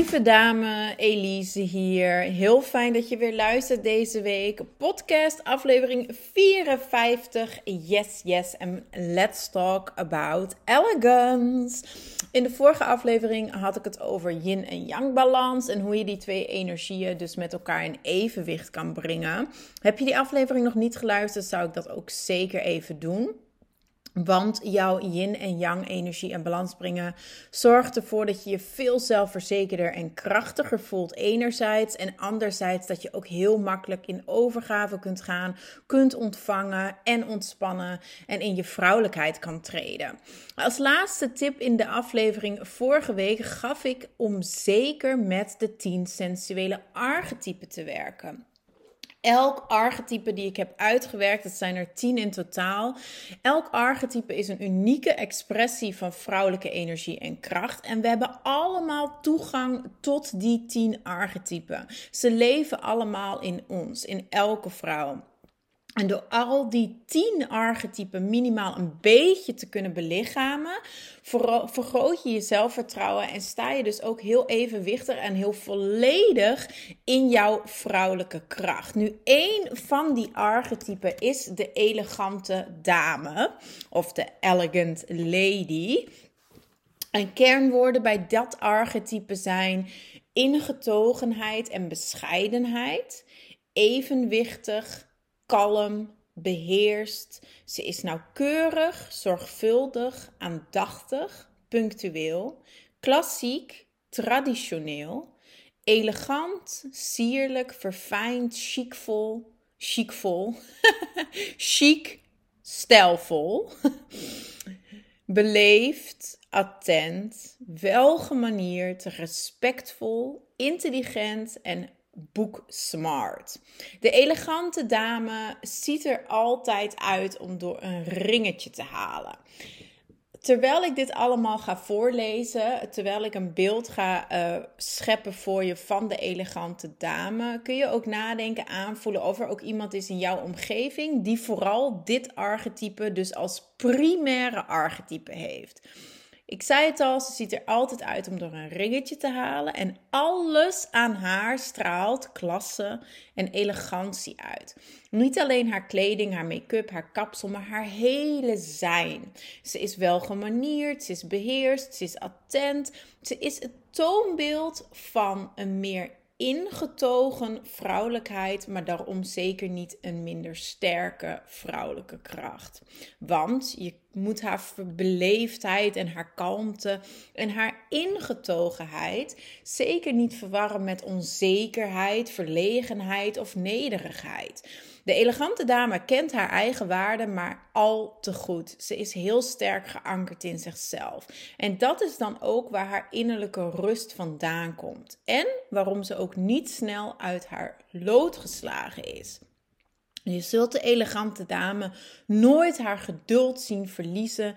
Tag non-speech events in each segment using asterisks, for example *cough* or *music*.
Lieve dame, Elise hier. Heel fijn dat je weer luistert deze week. Podcast aflevering 54. Yes, yes. En let's talk about elegance. In de vorige aflevering had ik het over yin en yang balans en hoe je die twee energieën dus met elkaar in evenwicht kan brengen. Heb je die aflevering nog niet geluisterd, zou ik dat ook zeker even doen. Want jouw yin en yang energie en balans brengen zorgt ervoor dat je je veel zelfverzekerder en krachtiger voelt enerzijds en anderzijds dat je ook heel makkelijk in overgave kunt gaan, kunt ontvangen en ontspannen en in je vrouwelijkheid kan treden. Als laatste tip in de aflevering vorige week gaf ik om zeker met de 10 sensuele archetypen te werken. Elk archetype die ik heb uitgewerkt, het zijn er tien in totaal. Elk archetype is een unieke expressie van vrouwelijke energie en kracht. En we hebben allemaal toegang tot die tien archetypen. Ze leven allemaal in ons, in elke vrouw. En door al die tien archetypen minimaal een beetje te kunnen belichamen, vergroot je je zelfvertrouwen en sta je dus ook heel evenwichtig en heel volledig in jouw vrouwelijke kracht. Nu, één van die archetypen is de elegante dame of de elegant lady. En kernwoorden bij dat archetype zijn ingetogenheid en bescheidenheid, evenwichtig kalm, beheerst. Ze is nauwkeurig, zorgvuldig, aandachtig, punctueel, klassiek, traditioneel, elegant, sierlijk, verfijnd, chicvol, chicvol, *laughs* chic, stijlvol, *laughs* beleefd, attent, welgemanierd, respectvol, intelligent en boek smart. De elegante dame ziet er altijd uit om door een ringetje te halen. Terwijl ik dit allemaal ga voorlezen, terwijl ik een beeld ga uh, scheppen voor je van de elegante dame, kun je ook nadenken, aanvoelen of er ook iemand is in jouw omgeving die vooral dit archetype dus als primaire archetype heeft. Ik zei het al, ze ziet er altijd uit om door een ringetje te halen. En alles aan haar straalt klasse en elegantie uit. Niet alleen haar kleding, haar make-up, haar kapsel, maar haar hele zijn. Ze is wel gemanierd, ze is beheerst, ze is attent. Ze is het toonbeeld van een meer ingetogen vrouwelijkheid, maar daarom zeker niet een minder sterke vrouwelijke kracht. Want je moet haar beleefdheid en haar kalmte en haar ingetogenheid zeker niet verwarren met onzekerheid, verlegenheid of nederigheid. De elegante dame kent haar eigen waarde, maar al te goed. Ze is heel sterk geankerd in zichzelf. En dat is dan ook waar haar innerlijke rust vandaan komt. En waarom ze ook niet snel uit haar lood geslagen is. Je zult de elegante dame nooit haar geduld zien verliezen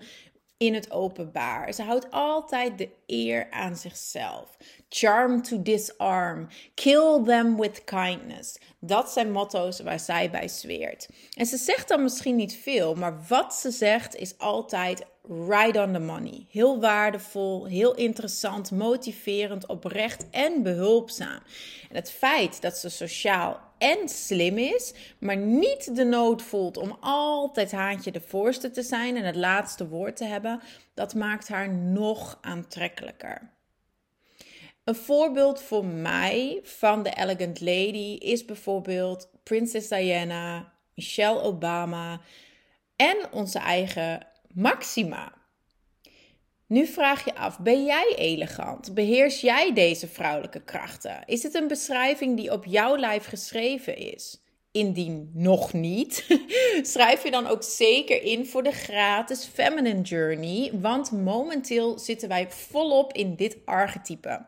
in het openbaar. Ze houdt altijd de eer aan zichzelf. Charm to disarm. Kill them with kindness. Dat zijn motto's waar zij bij zweert. En ze zegt dan misschien niet veel, maar wat ze zegt is altijd right on the money. Heel waardevol, heel interessant, motiverend, oprecht en behulpzaam. En het feit dat ze sociaal en slim is, maar niet de nood voelt om altijd haantje de voorste te zijn en het laatste woord te hebben, dat maakt haar nog aantrekkelijker. Een voorbeeld voor mij van de Elegant Lady is bijvoorbeeld Princess Diana, Michelle Obama en onze eigen Maxima. Nu vraag je af: ben jij elegant? Beheers jij deze vrouwelijke krachten? Is het een beschrijving die op jouw lijf geschreven is? indien nog niet, *laughs* schrijf je dan ook zeker in voor de gratis Feminine Journey. Want momenteel zitten wij volop in dit archetype.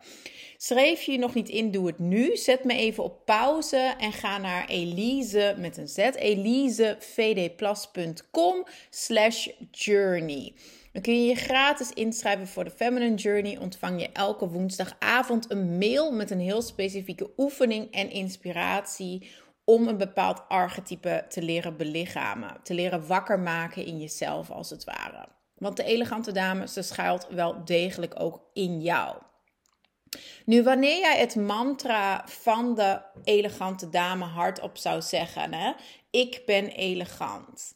Schreef je je nog niet in, doe het nu. Zet me even op pauze en ga naar Elise met een Z, elisevdplus.com slash journey. Dan kun je je gratis inschrijven voor de Feminine Journey. Ontvang je elke woensdagavond een mail met een heel specifieke oefening en inspiratie om een bepaald archetype te leren belichamen. Te leren wakker maken in jezelf als het ware. Want de elegante dame, ze schuilt wel degelijk ook in jou. Nu, wanneer jij het mantra van de elegante dame hardop zou zeggen, hè? ik ben elegant.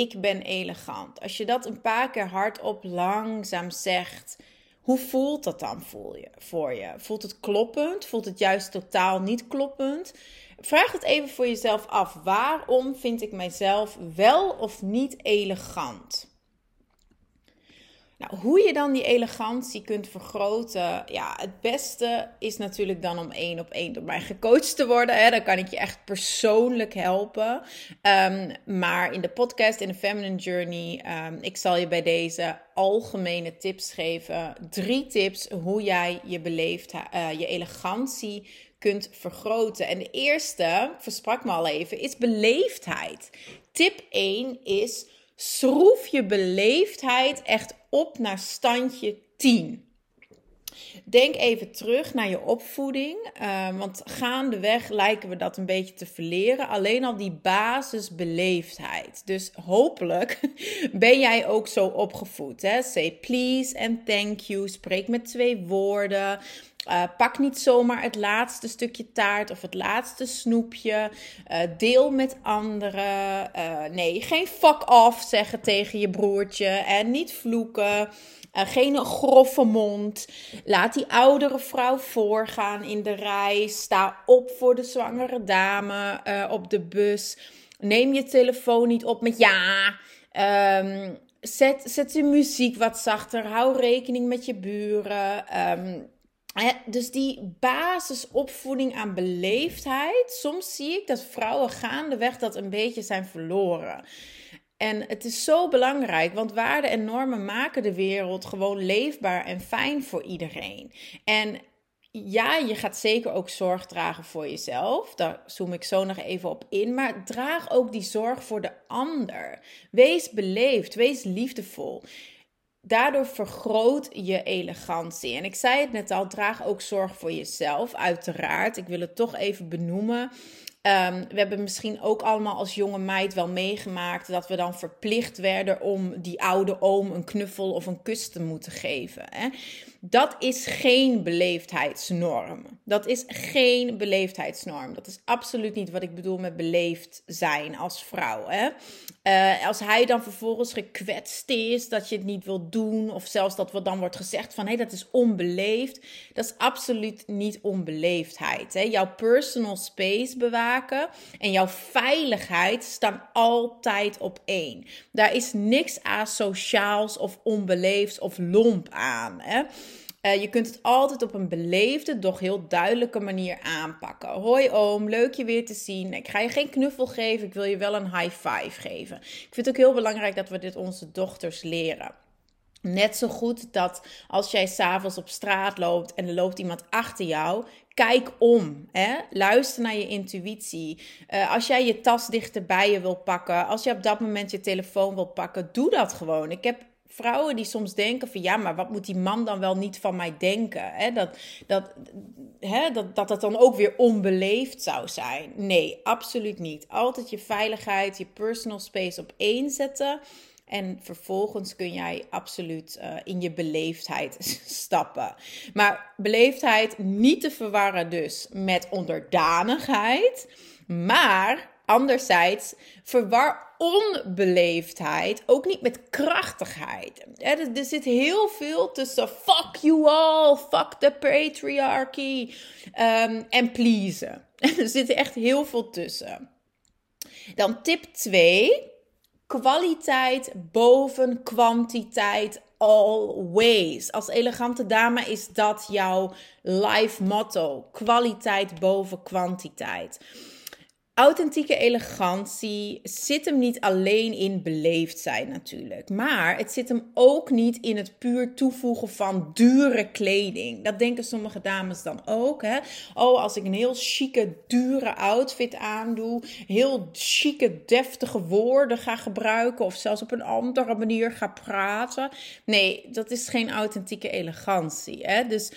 Ik ben elegant. Als je dat een paar keer hardop langzaam zegt, hoe voelt dat dan voel je, voor je? Voelt het kloppend? Voelt het juist totaal niet kloppend? Vraag het even voor jezelf af. Waarom vind ik mijzelf wel of niet elegant? Nou, hoe je dan die elegantie kunt vergroten, ja, het beste is natuurlijk dan om één op één door mij gecoacht te worden. Hè. Dan kan ik je echt persoonlijk helpen. Ehm, maar in de podcast, in de Feminine Journey, um, ik zal je bij deze algemene tips geven. Drie tips hoe jij je beleefd, uh, je elegantie kunt vergroten. En de eerste, versprak me al even, is beleefdheid. Tip 1 is schroef je beleefdheid echt op naar standje 10. Denk even terug naar je opvoeding, uh, want gaandeweg lijken we dat een beetje te verleren. Alleen al die basisbeleefdheid. Dus hopelijk *laughs* ben jij ook zo opgevoed. Hè? Say please and thank you. Spreek met twee woorden. Uh, pak niet zomaar het laatste stukje taart of het laatste snoepje. Uh, deel met anderen. Uh, nee, geen fuck off zeggen tegen je broertje. En niet vloeken. geen grove mond. Laat die oudere vrouw voorgaan in de rij. Sta op voor de zwangere dame op de bus. Neem je telefoon niet op met ja. Um, zet, zet de muziek wat zachter. Hou rekening met je buren. Um, dus die basisopvoeding aan beleefdheid, soms zie ik dat vrouwen gaandeweg dat een beetje zijn verloren. En het is zo belangrijk, want waarden en normen maken de wereld gewoon leefbaar en fijn voor iedereen. En ja, je gaat zeker ook zorg dragen voor jezelf. Daar zoom ik zo nog even op in. Maar draag ook die zorg voor de ander. Wees beleefd, wees liefdevol daardoor vergroot je elegantie. En ik zei het net al, draag ook zorg voor jezelf, uiteraard. Ik wil het toch even benoemen. Ehm, we hebben misschien ook allemaal als jonge meid wel meegemaakt dat we dan verplicht werden om die oude oom een knuffel of een kus te moeten geven. Hè? Dat is geen beleefdheidsnorm. Dat is geen beleefdheidsnorm. Dat is absoluut niet wat ik bedoel met beleefd zijn als vrouw. Hè? Uh, als hij dan vervolgens gekwetst is dat je het niet wilt doen, of zelfs dat wat dan wordt gezegd van hé, hey, dat is onbeleefd. Dat is absoluut niet onbeleefdheid. Hè? Jouw personal space bewaken en jouw veiligheid staan altijd op één. Daar is niks asociaals of onbeleefds of lomp aan. Hè? Uh, je kunt het altijd op een beleefde, doch heel duidelijke manier aanpakken. Hoi oom, leuk je weer te zien. Ik ga je geen knuffel geven, ik wil je wel een high five geven. Ik vind het ook heel belangrijk dat we dit onze dochters leren. Net zo goed dat als jij s'avonds op straat loopt en er loopt iemand achter jou, kijk om. Hè? Luister naar je intuïtie. Uh, als jij je tas dichter bij je wil pakken, als je op dat moment je telefoon wil pakken, doe dat gewoon. Ik heb vrouwen die soms denken van ja, maar wat moet die man dan wel niet van mij denken? Hè? Dat, dat, hè? Dat, dat het dan ook weer onbeleefd zou zijn. Nee, absoluut niet. Altijd je veiligheid, je personal space op één zetten. En vervolgens kun jij absoluut uh, in je beleefdheid *laughs* stappen. Maar beleefdheid niet te verwarren dus met onderdanigheid. Maar anderzijds, verwar onbeleefdheid ook niet met krachtigheid. Er, zit heel veel tussen fuck you all, fuck the patriarchy um, en pleasen. *laughs* Er zit echt heel veel tussen. Dan tip 2. Kwaliteit boven kwantiteit always. Als elegante dame is dat jouw life motto. Kwaliteit boven kwantiteit authentieke elegantie zit hem niet alleen in beleefd zijn natuurlijk. Maar het zit hem ook niet in het puur toevoegen van dure kleding. Dat denken sommige dames dan ook. Hè? Oh, als ik een heel chique, dure outfit aandoe. Heel chique, deftige woorden ga gebruiken. Of zelfs op een andere manier ga praten. Nee, dat is geen authentieke elegantie. Hè? Dus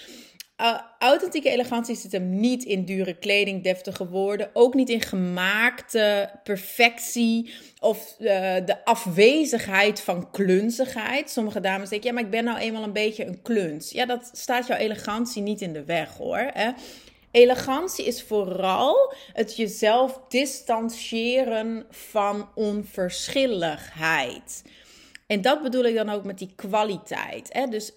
authentieke elegantie zit hem niet in dure kleding, deftige woorden. Ook niet in gemaakte perfectie of uh, de afwezigheid van klunzigheid. Sommige dames denken, ja, maar ik ben nou eenmaal een beetje een kluns. Ja, dat staat jouw elegantie niet in de weg hoor. Hè? Elegantie is vooral het jezelf distancieren van onverschilligheid. En dat bedoel ik dan ook met die kwaliteit. Hè? Dus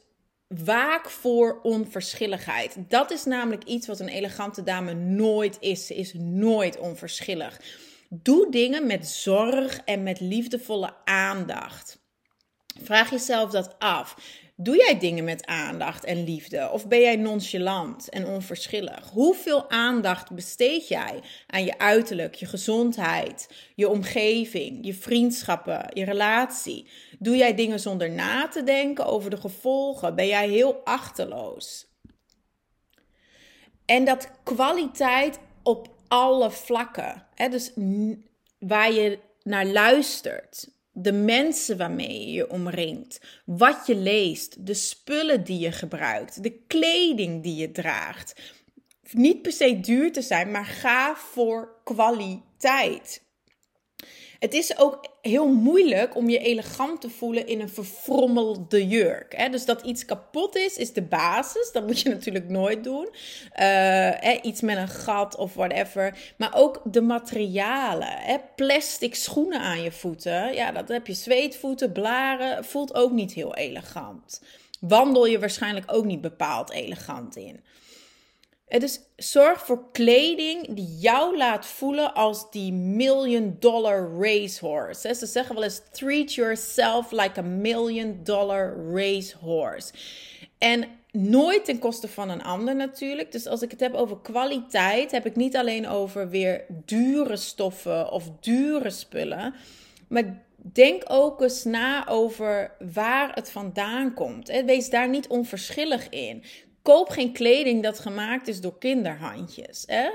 waak voor onverschilligheid. Dat is namelijk iets wat een elegante dame nooit is. Ze is nooit onverschillig. Doe dingen met zorg en met liefdevolle aandacht. Vraag jezelf dat af. Doe jij dingen met aandacht en liefde? Of ben jij nonchalant en onverschillig? Hoeveel aandacht besteed jij aan je uiterlijk, je gezondheid, je omgeving, je vriendschappen, je relatie? Doe jij dingen zonder na te denken over de gevolgen? Ben jij heel achterloos? En dat kwaliteit op alle vlakken. Hè? Dus waar je naar luistert, de mensen waarmee je je omringt, wat je leest, de spullen die je gebruikt, de kleding die je draagt. Niet per se duur te zijn, maar ga voor kwaliteit. Het is ook heel moeilijk om je elegant te voelen in een verfrommelde jurk. Hè? Dus dat iets kapot is, is de basis. Dat moet je *laughs* natuurlijk nooit doen. Uh, iets met een gat of whatever. Maar ook de materialen. Hè? Plastic schoenen aan je voeten. Ja, dat heb je zweetvoeten, blaren. Voelt ook niet heel elegant. Wandel je waarschijnlijk ook niet bepaald elegant in. Dus zorg voor kleding die jou laat voelen als die million dollar racehorse. Ze zeggen wel eens: treat yourself like a million dollar racehorse. En nooit ten koste van een ander natuurlijk. Dus als ik het heb over kwaliteit, heb ik niet alleen over weer dure stoffen of dure spullen. Maar denk ook eens na over waar het vandaan komt. Wees daar niet onverschillig in koop geen kleding dat gemaakt is door kinderhandjes. Hè?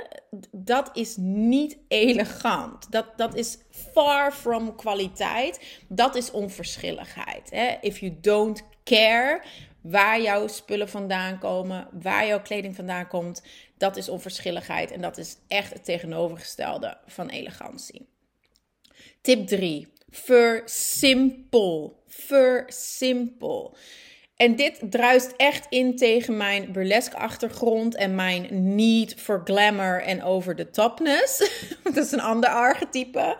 Dat is niet elegant. Dat, dat is far from kwaliteit. Dat is onverschilligheid. Hè? If you don't care waar jouw spullen vandaan komen, waar jouw kleding vandaan komt, dat is onverschilligheid. En dat is echt het tegenovergestelde van elegantie. Tip 3. Versimpel. Versimpel. En dit druist echt in tegen mijn burlesque achtergrond en mijn need for glamour en over the topness. *laughs* dat is een ander archetype.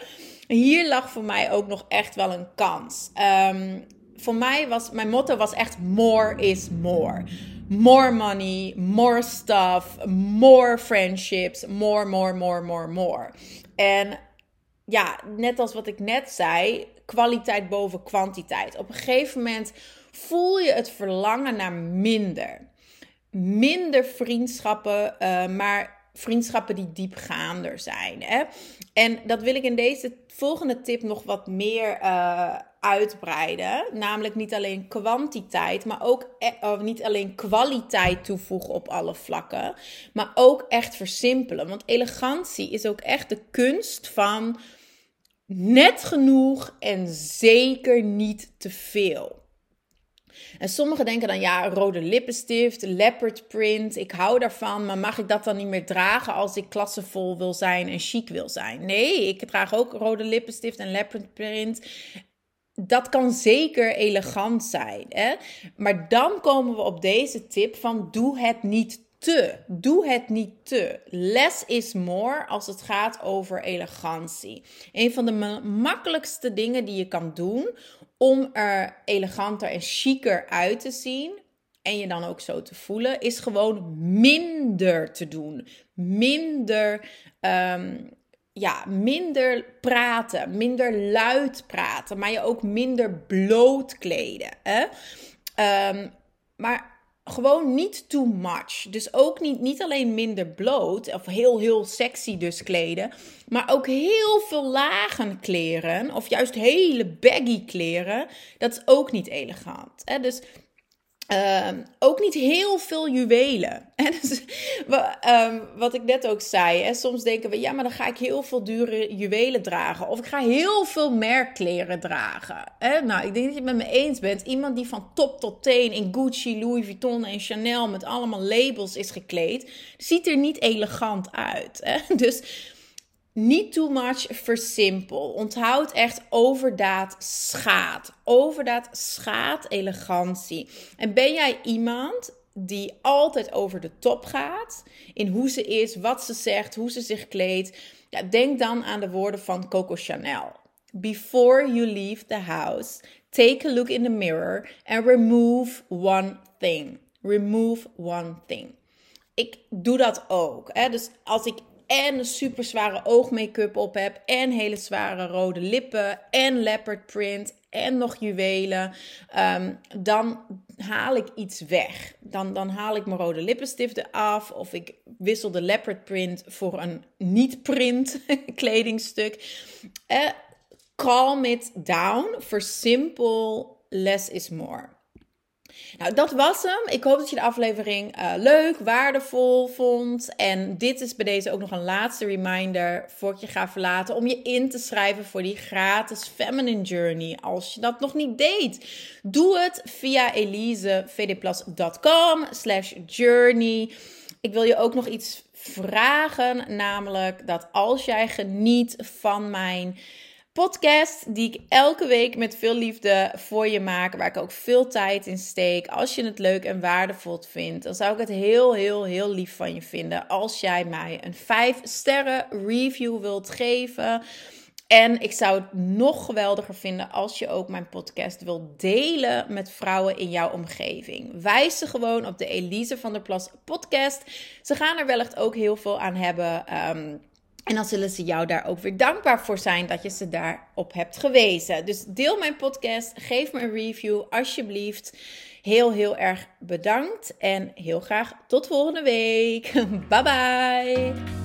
Hier lag voor mij ook nog echt wel een kans. Ehm, voor mij was mijn motto was echt more is more. More money, more stuff, more friendships, more, more, more, more, more. En ja, net als wat ik net zei, kwaliteit boven kwantiteit. Op een gegeven moment voel je het verlangen naar minder. Minder vriendschappen, uh, maar vriendschappen die diepgaander zijn. Hè? En dat wil ik in deze volgende tip nog wat meer uh, uitbreiden. Namelijk niet alleen kwantiteit, maar ook uh, niet alleen kwaliteit toevoegen op alle vlakken. Maar ook echt versimpelen. Want elegantie is ook echt de kunst van net genoeg en zeker niet te veel. En sommigen denken dan, ja, rode lippenstift, leopard print, ik hou daarvan, maar mag ik dat dan niet meer dragen als ik klassevol wil zijn en chic wil zijn? Nee, ik draag ook rode lippenstift en leopard print. Dat kan zeker elegant zijn. Hè? Maar dan komen we op deze tip van doe het niet te. Doe het niet te. Less is more als het gaat over elegantie. Een van de makkelijkste dingen die je kan doen om er eleganter en chiquer uit te zien en je dan ook zo te voelen, is gewoon minder te doen. Minder, um, ja, minder praten, minder luid praten, maar je ook minder bloot kleden. Hè? Um, maar gewoon niet too much. Dus ook niet, niet alleen minder bloot of heel, heel sexy dus kleden. Maar ook heel veel lagen kleren. Of juist hele baggy kleren. Dat is ook niet elegant. Hè? Dus Ehm, ook niet heel veel juwelen. *laughs* Dus, ehm, wat ik net ook zei. Hè, soms denken we, ja, maar dan ga ik heel veel dure juwelen dragen. Of ik ga heel veel merkkleren dragen. Hè? Nou, ik denk dat je het met me eens bent. Iemand die van top tot teen in Gucci, Louis Vuitton en Chanel met allemaal labels is gekleed, ziet er niet elegant uit. Hè? *laughs* Dus niet too much versimpel. Onthoud echt overdaad schaadt. Overdaad schaadt elegantie. En ben jij iemand die altijd over de top gaat in hoe ze is, wat ze zegt, hoe ze zich kleedt? Ja, denk dan aan de woorden van Coco Chanel. Before you leave the house, take a look in the mirror and remove one thing. Remove one thing. Ik doe dat ook. Hè? Dus als ik en een super zware oogmake-up op heb en hele zware rode lippen en leopard print en nog juwelen, um, dan haal ik iets weg. Dan, dan haal ik mijn rode lippenstiften af of ik wissel de leopard print voor een niet-print *laughs* kledingstuk. Uh, calm it down, versimpel, less is more. Nou, dat was hem. Ik hoop dat je de aflevering uh, leuk, waardevol vond. En dit is bij deze ook nog een laatste reminder voor ik je ga verlaten. Om je in te schrijven voor die gratis Feminine Journey. Als je dat nog niet deed, doe het via elisevdplas.com slash journey. Ik wil je ook nog iets vragen. Namelijk dat als jij geniet van mijn podcast die ik elke week met veel liefde voor je maak, waar ik ook veel tijd in steek. Als je het leuk en waardevol vindt, dan zou ik het heel, heel, heel lief van je vinden als jij mij een 5 sterren review wilt geven. En ik zou het nog geweldiger vinden als je ook mijn podcast wilt delen met vrouwen in jouw omgeving. Wijs ze gewoon op de Elise van der Plas podcast. Ze gaan er wellicht ook heel veel aan hebben. Um, en dan zullen ze jou daar ook weer dankbaar voor zijn dat je ze daarop hebt gewezen. Dus deel mijn podcast, geef me een review alsjeblieft. Heel, heel erg bedankt en heel graag tot volgende week. *laughs* Bye bye.